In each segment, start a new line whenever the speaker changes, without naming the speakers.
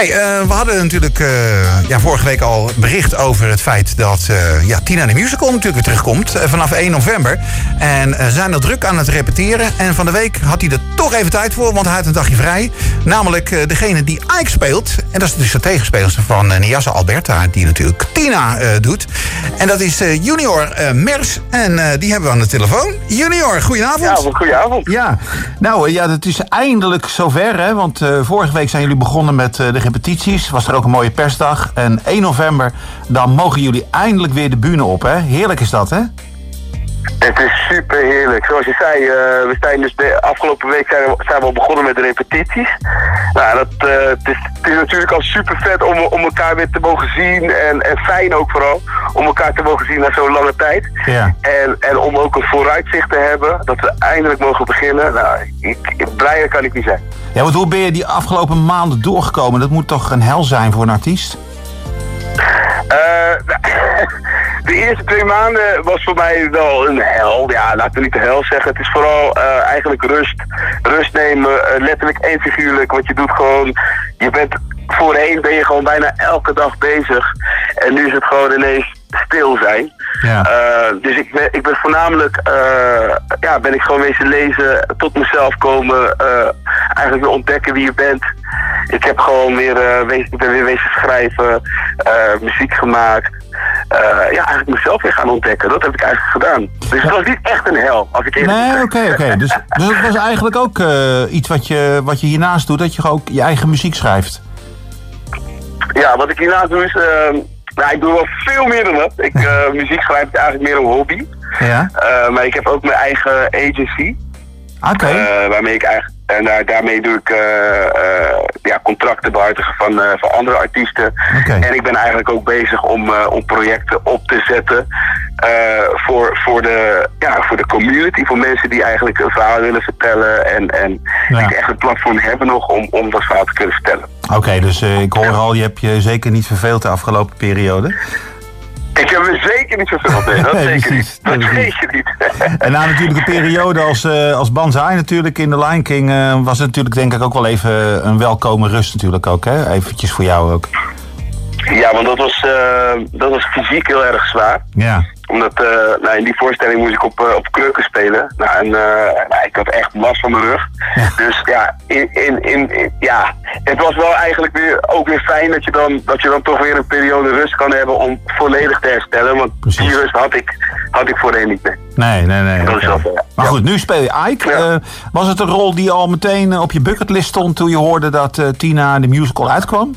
Hey, eh, we hadden natuurlijk eh, ja, vorige week al bericht over het feit dat eh, ja, Tina de Musical natuurlijk weer terugkomt vanaf 1 november. En eh, zijn er druk aan het repeteren. En van de week had hij er toch even tijd voor, want hij had een dagje vrij. Namelijk degene die Ike speelt. En dat is dus de tegenspeelster van Niassa Alberta, die natuurlijk Tina doet. En dat is Junior Mers. En die hebben we aan de telefoon. Junior, goedenavond.
Ja, goedenavond.
Ja, nou ja, het is eindelijk zover, hè? Want vorige week zijn jullie begonnen met de repetities. Was er ook een mooie persdag. En 1 november, dan mogen jullie eindelijk weer de bühne op, hè? Heerlijk is dat, hè?
Het is super heerlijk. Zoals je zei, eh, we zijn dus de afgelopen week zijn we, zijn we al begonnen met de repetities. Nou, dat, eh, het, is, het is natuurlijk al super vet om, om elkaar weer te mogen zien. En, en fijn ook vooral om elkaar te mogen zien na zo'n lange tijd.
Ja.
En, en om ook een vooruitzicht te hebben, dat we eindelijk mogen beginnen. Nou, ik, ik, blijer kan ik niet zijn.
Ja, want hoe ben je die afgelopen maanden doorgekomen? Dat moet toch een hel zijn voor een artiest?
Eh, de eerste twee maanden was voor mij wel een hel. Ja, laten we niet de hel zeggen. Het is vooral eh, eigenlijk rust. Rust nemen, eh, letterlijk en figuurlijk. Want je doet gewoon... Je bent... Voorheen ben je gewoon bijna elke dag bezig. En nu is het gewoon ineens stil zijn.
Ja.
Uh, dus ik ben, ik ben voornamelijk, uh, ja, ben ik gewoon wezen lezen, tot mezelf komen, uh, eigenlijk weer ontdekken wie je bent. Ik heb gewoon weer, wezen, ik ben weer wezen schrijven, muziek gemaakt. Ja, eigenlijk mezelf weer gaan ontdekken. Dat heb ik eigenlijk gedaan. Dus het was niet echt een hel, als ik eerlijk
Nee, oké, oké. Okay. Dus, dus het was eigenlijk ook iets wat je, wat je hiernaast doet, dat je ook je eigen muziek schrijft.
Ja, wat ik hiernaast doe is... Nou, ik doe wel veel meer dan dat. Ik, uh, muziek schrijf ik eigenlijk meer een hobby.
Ja.
Uh, maar ik heb ook mijn eigen agency.
Oké. Okay.
Uh, waarmee ik eigenlijk. En daar, daarmee doe ik ja, contracten behartigen van, van andere artiesten.
Okay.
En ik ben eigenlijk ook bezig om, om projecten op te zetten voor, voor, de, ja, voor de community. Voor mensen die eigenlijk een verhaal willen vertellen. En, en ja. die echt een platform hebben nog om, om dat verhaal te kunnen vertellen.
Oké, okay, dus ik hoor al, je hebt je zeker niet verveeld de afgelopen periode.
Ik heb me zeker niet verveeld, nee, dat
nee,
zeker
precies,
niet. Dat zeker niet.
en na natuurlijk een periode als, uh, als Banzai natuurlijk in de Lion King... Uh, was het natuurlijk denk ik ook wel even een welkome rust natuurlijk ook, hè? Eventjes voor jou ook.
Ja, want dat was, uh, dat was fysiek heel erg zwaar.
Ja.
Omdat uh, nou, in die voorstelling moest ik op, uh, op kreuken spelen. Nou, en nou, ik had echt last van mijn rug.
Ja.
Dus ja, in, in, in, in, ja, het was wel eigenlijk weer, ook weer fijn dat je, dan, dat je dan toch weer een periode rust kan hebben om volledig te herstellen. Want
Precies.
die rust had ik, had ik voorheen niet meer.
Nee, nee, nee. Okay.
ja.
Maar goed, nu speel je Ike.
Ja.
Uh, was het een rol die al meteen op je bucketlist stond toen je hoorde dat uh, Tina de musical uitkwam?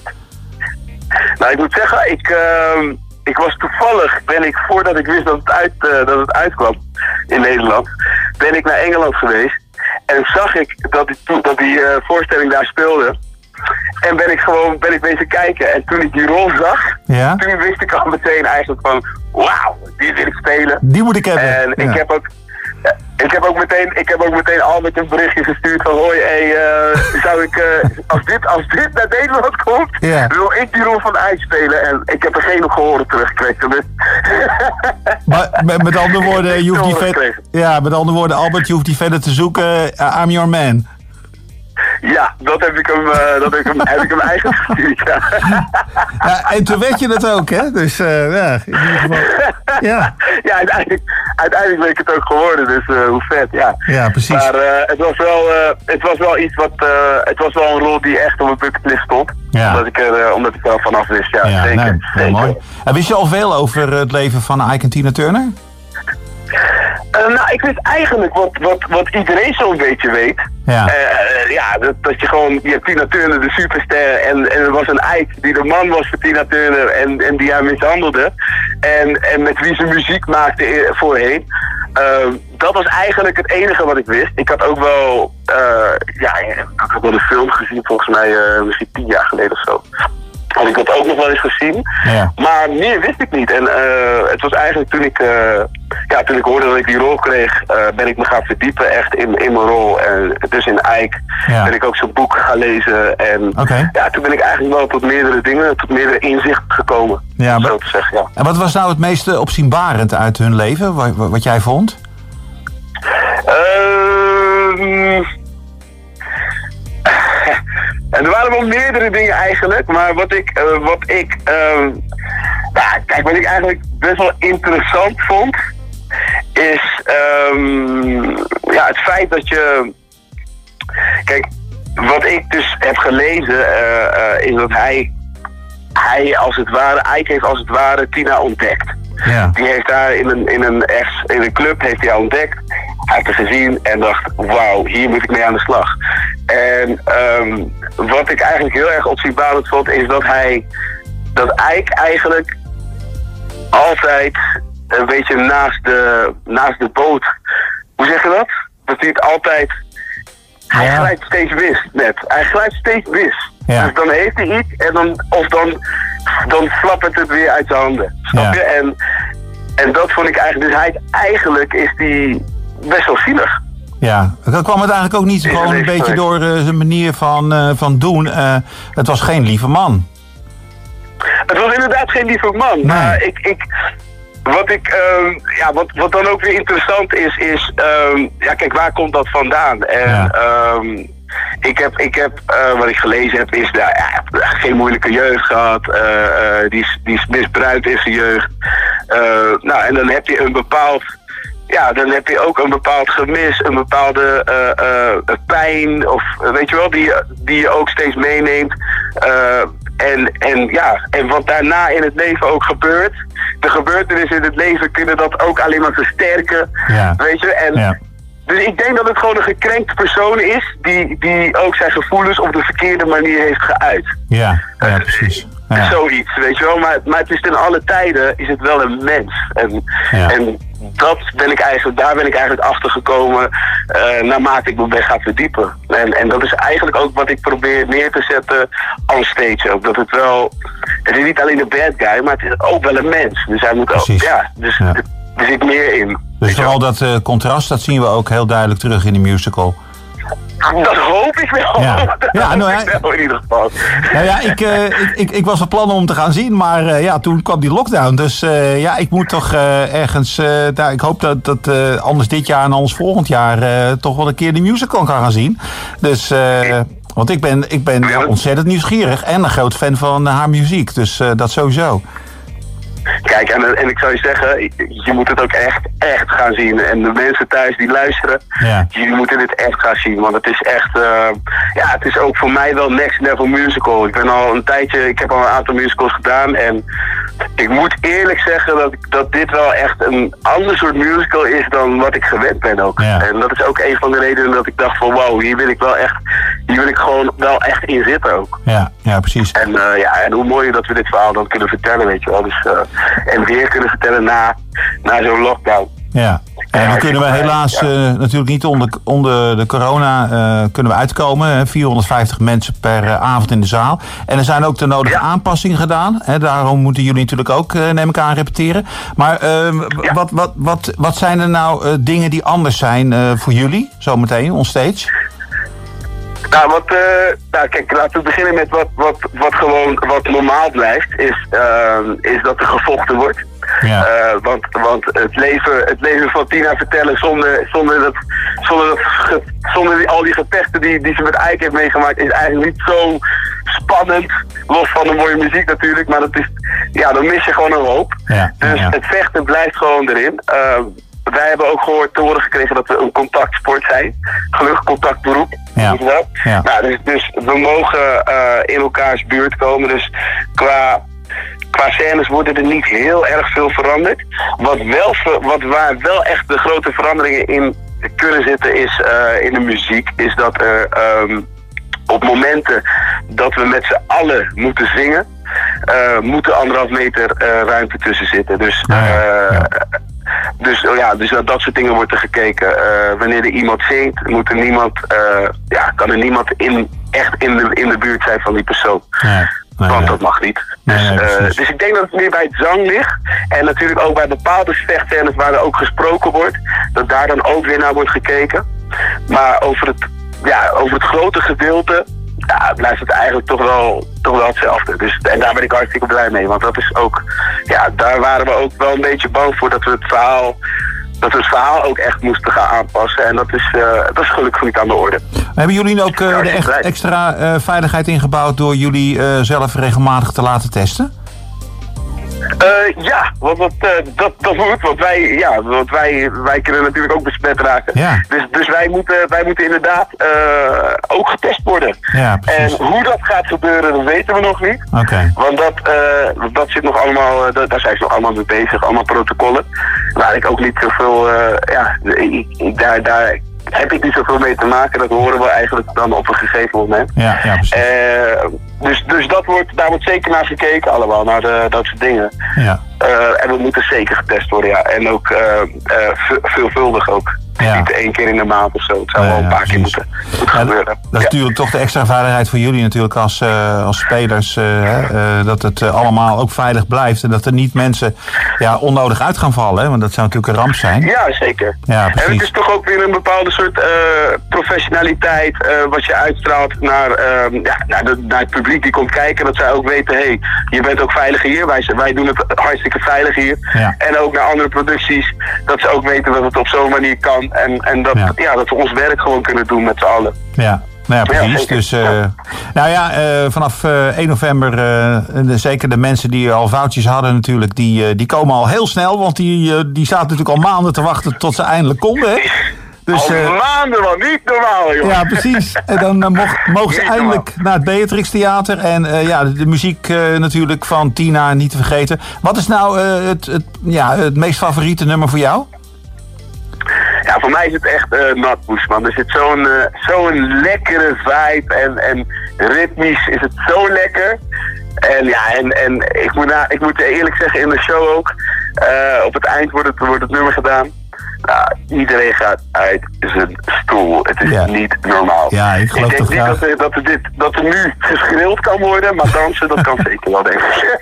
Nou, ik moet zeggen, ik, uh, ik was toevallig, ben ik voordat ik wist dat het, uit, uh, dat het uitkwam in Nederland, ben ik naar Engeland geweest. En zag ik dat die, dat die uh, voorstelling daar speelde. En ben ik gewoon ben ik bezig kijken. En toen ik die rol zag,
ja?
toen wist ik al meteen eigenlijk van, wauw, die wil ik spelen.
Die moet ik hebben.
En
ja.
ik heb ook, ik heb ook meteen, ik heb ook meteen Albert een berichtje gestuurd van hoi, hey, uh, zou ik, uh, als, dit, als dit naar Nederland komt, wil ik die rol van IJs spelen. En ik heb er geen gehoren teruggekregen. Dus.
maar met, met andere woorden, je hoeft die verder, ja, met andere woorden, Albert, je hoeft die verder te zoeken. Uh, I'm your man.
Ja, dat heb ik hem, uh, dat heb ik hem, heb ik hem eigen gestuurd. Ja.
ja. en toen werd je het ook, hè? Dus uh, ja, in ieder geval. Ja,
ja uiteindelijk, uiteindelijk ben ik het ook geworden, dus uh, hoe vet, ja.
Ja, precies.
Maar het, was wel, het was wel iets wat, het was wel een rol die echt op mijn bucketlist stond.
Ja.
Omdat, ik er, omdat ik er vanaf wist, ja,
ja
zeker.
Nee,
zeker.
mooi. En wist je al veel over het leven van Ike en Tina Turner?
Uh, nou, ik wist eigenlijk wat, wat, wat iedereen zo'n beetje weet.
Ja,
uh, ja dat, dat je gewoon, je hebt Tina Turner, de superster, en, en er was een Ike die de man was voor Tina Turner en, en die haar mishandelde. En, en met wie ze muziek maakte voorheen. Uh, dat was eigenlijk het enige wat ik wist. Ik had ook wel, ja, ik had wel de film gezien, volgens mij misschien tien jaar geleden of zo had ik dat ook nog wel eens gezien.
Ja.
Maar meer wist ik niet. En uh, het was eigenlijk toen ik, uh, ja, toen ik hoorde dat ik die rol kreeg, uh, ben ik me gaan verdiepen echt in, in mijn rol. En dus in
ja.
ben ik ook zijn boek gaan lezen. En
okay.
ja, toen ben ik eigenlijk wel tot meerdere dingen, tot meerdere inzichten gekomen.
Ja,
zo te zeggen, ja.
En wat was nou het meeste opzienbarend uit hun leven, wat, wat jij vond?
Uh, En er waren wel meerdere dingen eigenlijk, maar wat ik, eh, wat ik, ehm, nou, kijk, wat ik eigenlijk best wel interessant vond, is ehm, ja, het feit dat je, kijk, wat ik dus heb gelezen, uh, is dat hij, hij als het ware, Ike heeft als het ware Tina ontdekt.
Ja.
Die heeft daar in een, in een, echt, in een club heeft hij haar ontdekt. Hij heeft het gezien en dacht, wauw, hier moet ik mee aan de slag. En um, wat ik eigenlijk heel erg opzienbarend vond, is dat hij, dat Ike eigenlijk altijd een beetje naast de, naast de boot, hoe zeg je dat? Dat hij het altijd, hij glijdt steeds wist net. Hij glijdt steeds wist.
Ja.
Dus dan heeft hij iets en dan, of dan, dan flappert het weer uit zijn handen. Snap
Ja.
je? En, en dat vond ik eigenlijk, dus hij, eigenlijk is die best wel zielig.
Ja, dan kwam het eigenlijk ook niet gewoon
een
beetje door eh, zijn manier van, eh, van doen. Eh, het was geen lieve man.
Het was inderdaad geen lieve man. Maar ik, ik, wat, ik ehm, ja, wat, wat dan ook weer interessant is, is... ehm, ja, kijk, waar komt dat vandaan? En
Ja.
ehm, ik heb, ik heb wat ik gelezen heb, is... Nou, ja, geen moeilijke jeugd gehad. eh, eh, die, is, die is misbruikt in zijn jeugd. Nou, en dan heb je een bepaald... Ja, dan heb je ook een bepaald gemis, een bepaalde eh, eh, pijn, of eh, weet je wel, die, je- die je ook steeds meeneemt. En, en ja, en wat daarna in het leven ook gebeurt, de gebeurtenissen in het leven kunnen dat ook alleen maar versterken.
Ja.
Weet je, en
Ja.
dus ik denk dat het gewoon een gekrenkt persoon is die, die ook zijn gevoelens op de verkeerde manier heeft geuit.
Ja, ja precies. Ja.
Zoiets, weet je wel. Maar, maar het is ten alle tijden is het wel een mens. En,
Ja.
en dat ben ik eigenlijk, daar ben ik eigenlijk achter gekomen eh, naarmate ik me ben gaan verdiepen. En, en dat is eigenlijk ook wat ik probeer neer te zetten on stage ook. Dat het wel, het is niet alleen een bad guy, maar het is ook wel een mens. Dus hij moet ook, ja, dus
Ja.
er zit meer in.
Dus vooral dat eh, contrast, dat zien we ook heel duidelijk terug in de musical.
Dat hoop ik wel.
Ja.
Dat
Ja, nou ja.
wel in ieder geval.
Nou ja, ik, eh, ik, ik, ik was van plan om te gaan zien, maar eh, ja, toen kwam die lockdown. Dus eh, ja, ik moet toch ergens... daar, ik hoop dat, dat anders dit jaar en anders volgend jaar... toch wel een keer de musical kan gaan zien. Dus... want ik ben, ik ben ontzettend nieuwsgierig en een groot fan van haar muziek. Dus dat sowieso.
Kijk, en, en ik zou je zeggen, je moet het ook echt, echt gaan zien. En de mensen thuis die luisteren,
Ja.
jullie moeten dit echt gaan zien. Want het is echt, eh, ja, het is ook voor mij wel next level musical. Ik ben al een tijdje, ik heb al een aantal musicals gedaan. En ik moet eerlijk zeggen dat, dat dit wel echt een ander soort musical is dan wat ik gewend ben ook.
Ja.
En dat is ook een van de redenen dat ik dacht van wow, hier wil ik wel echt, hier wil ik gewoon wel echt in zitten ook.
Ja, ja precies.
En, eh, ja, en hoe mooi dat we dit verhaal dan kunnen vertellen, weet je wel. Dus, eh, en weer kunnen vertellen na, na zo'n lockdown.
Ja. En dan kunnen we helaas eh, natuurlijk niet onder, onder de corona kunnen we uitkomen. Hè, 450 mensen per avond in de zaal. En er zijn ook de nodige
Ja.
aanpassingen gedaan. Hè, daarom moeten jullie natuurlijk ook, neem ik aan, repeteren. Maar
Ja.
wat, wat, wat, wat zijn er nou dingen die anders zijn voor jullie, zometeen, onstage?
Nou, wat, eh, nou, kijk, laten we beginnen met wat, wat, wat gewoon wat normaal blijft, is, eh, is dat er gevochten wordt.
Ja.
Eh, want want het, leven, het leven van Tina vertellen zonder, zonder, dat, zonder, dat, ge- zonder die, al die gevechten die, die ze met Eik heeft meegemaakt, is eigenlijk niet zo spannend. Los van de mooie muziek natuurlijk, maar dat is, ja, dan mis je gewoon een hoop.
Ja,
Dus
ja.
het vechten blijft gewoon erin. Eh, wij hebben ook gehoord te horen gekregen dat we een contactsport zijn. Gelukkig contactberoep.
Ja.
Nou, dus, dus we mogen eh, in elkaars buurt komen. Dus qua, qua scènes worden er niet heel erg veel veranderd. Wat, wel, wat waar wel echt de grote veranderingen in kunnen zitten is eh, in de muziek. Is dat er ehm, op momenten dat we met z'n allen moeten zingen... eh, moet er anderhalf meter ruimte tussen zitten. Dus
Ja, ja, ja.
Dus oh ja, dus naar dat soort dingen wordt er gekeken. Eh, wanneer er iemand zingt, moet er niemand, eh, ja, kan er niemand in, echt in de, in de buurt zijn van die persoon.
Nee, nee,
Want dat mag niet.
Nee,
Dus, eh, dus ik denk dat het meer bij het zang ligt. En natuurlijk ook bij bepaalde vechtscènes waar er ook gesproken wordt. Dat daar dan ook weer naar wordt gekeken. Maar over het, ja, over het grote gedeelte ja, blijft het eigenlijk toch wel, toch wel hetzelfde. Dus, en daar ben ik hartstikke blij mee. Want dat is ook, ja, daar waren we ook wel een beetje bang voor dat we het verhaal dat we het verhaal ook echt moesten gaan aanpassen. En dat is, eh, dat is gelukkig niet aan de orde.
Hebben jullie ook eh, de echt extra eh, veiligheid ingebouwd door jullie zelf regelmatig te laten testen?
Eh, ja, want dat, eh, dat, dat moet. Want wij, ja, want wij, wij kunnen natuurlijk ook besmet raken.
Ja.
Dus, dus wij, moeten, wij moeten inderdaad eh, ook getest worden.
Ja.
En hoe dat gaat gebeuren, dat weten we nog niet.
Oké.
Want dat, dat zit nog allemaal, daar- zijn ze nog allemaal mee bezig, allemaal protocollen. Waar ik ook niet zoveel, ja, ik, ik- daar, daar heb ik niet zoveel mee te maken. Dat horen we eigenlijk dan op een gegeven moment.
Ja, ja, precies.
Eh, dus dus dat wordt, daar wordt zeker naar gekeken allemaal, naar de, dat soort dingen.
Ja.
Eh, en we moeten zeker getest worden, ja. En ook eh, eh, ve- veelvuldig ook.
Ja.
Niet één keer in de maand of zo. Het zou wel een paar keer moeten, gebeuren.
dat is natuurlijk toch de extra veiligheid voor jullie natuurlijk als, eh, als spelers. eh, eh, dat het allemaal ook veilig blijft. En dat er niet mensen ja, onnodig uit gaan vallen. Hè, want dat zou natuurlijk een ramp zijn.
Ja, zeker.
Ja,
en het is toch ook weer een bepaalde soort professionaliteit wat je uitstraalt naar, ehm, ja, naar, de, naar het publiek die komt kijken. Dat zij ook weten, hé, hey, je bent ook veilig hier. Wij, wij doen het hartstikke veilig hier.
Ja.
En ook naar andere producties, dat ze ook weten dat het op zo'n manier kan. En, en dat,
Ja.
ja. dat we ons werk gewoon kunnen doen met z'n allen.
Ja. Nou ja, precies. dus, eh,
Ja.
Nou ja, eh, vanaf eh, 1 november, eh, de- zeker de mensen die al foutjes hadden natuurlijk, die, die komen al heel snel. Want die, die zaten natuurlijk al maanden te wachten tot ze eindelijk konden. Hè? Dus,
Al maanden man, niet normaal joh.
Ja, precies. En dan mog- mogen ze eindelijk naar het Beatrix Theater. En ja, de, de muziek natuurlijk van Tina niet te vergeten. Wat is nou het, het, ja, het meest favoriete nummer voor jou?
Ja, voor mij is het echt eh natpoes, man. Er zit zo'n eh, zo'n lekkere vibe en, en ritmisch is het zo lekker. En ja, en, en ik, moet na, ik moet eerlijk zeggen, in de show ook, eh, op het eind wordt het, wordt het nummer gedaan. Nou, iedereen gaat uit zijn stoel. Het is
Ja.
niet normaal.
Ja, ik geloof
denk niet
graag.
dat er, dat, er dit, dat er nu geschreeuwd kan worden, maar dansen, dat kan zeker wel, denk ik.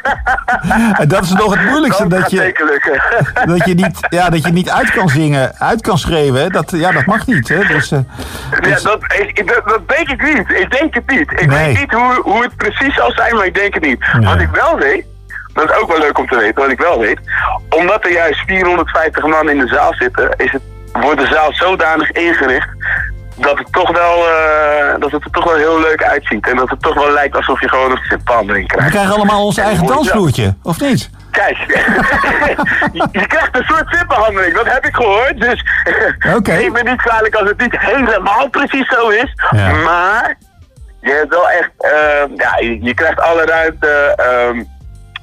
En dat is nog het moeilijkste.
dat
Dat je, dat je, niet, ja, dat je niet uit kan zingen, uit kan schreeuwen. hè. Dat, ja, dat mag niet. Hè? Dus, eh,
Ja,
dus-
dat, ik, dat, dat denk ik niet. Ik denk het niet. Ik
Nee.
weet niet hoe, hoe het precies zal zijn, maar ik denk het niet.
Nee.
Wat ik wel weet, dat is ook wel leuk om te weten, wat ik wel weet. Omdat er juist 450 man in de zaal zitten, is het, wordt de zaal zodanig ingericht dat het toch wel, eh, dat het er toch wel heel leuk uitziet. En dat het toch wel lijkt alsof je gewoon een zitbehandeling
we
krijgt.
krijgen allemaal ons eigen dansvloertje, of niet?
Kijk, je, krijgt een soort zitbehandeling, dat heb ik gehoord. Dus
Oké.
ik ben niet kwalijk als het niet helemaal precies zo is.
Ja.
Maar je hebt wel echt, ehm, ja, je, je krijgt alle ruimte. ehm,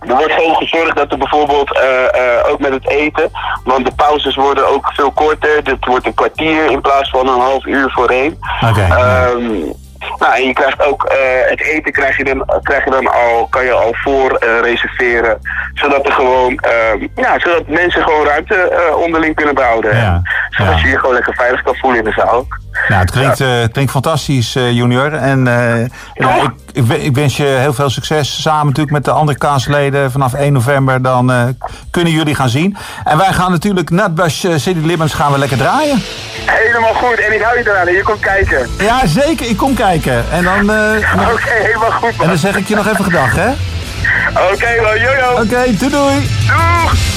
er wordt gewoon gezorgd dat er bijvoorbeeld eh, eh, ook met het eten, want de pauzes worden ook veel korter. Dit wordt een kwartier in plaats van een half uur voorheen.
Oké, ja.
Nou, en je krijgt ook eh, het eten krijg je dan, krijg je dan al, kan je al voor eh, reserveren. Zodat er gewoon, ehm, ja, zodat mensen gewoon ruimte eh, onderling kunnen behouden.
Ja,
Zodat
ja.
je je gewoon lekker veilig kan voelen in de zaal.
Nou, het klinkt, het klinkt fantastisch, Junior. En ik, ik, we- ik wens je heel veel succes samen natuurlijk met de andere kaasleden. Vanaf 1 november dan kunnen jullie gaan zien. En wij gaan natuurlijk Nutbush eh, City Limits gaan we lekker draaien.
Helemaal goed, en ik hou je eraan je komt kijken.
Ja, zeker. Ik kom kijken. En dan, eh, en dan-
Oké, helemaal goed.
en dan zeg ik je nog even gedag, hè?
Oké, wel, jojo.
Oké, doei doei.
Doeg!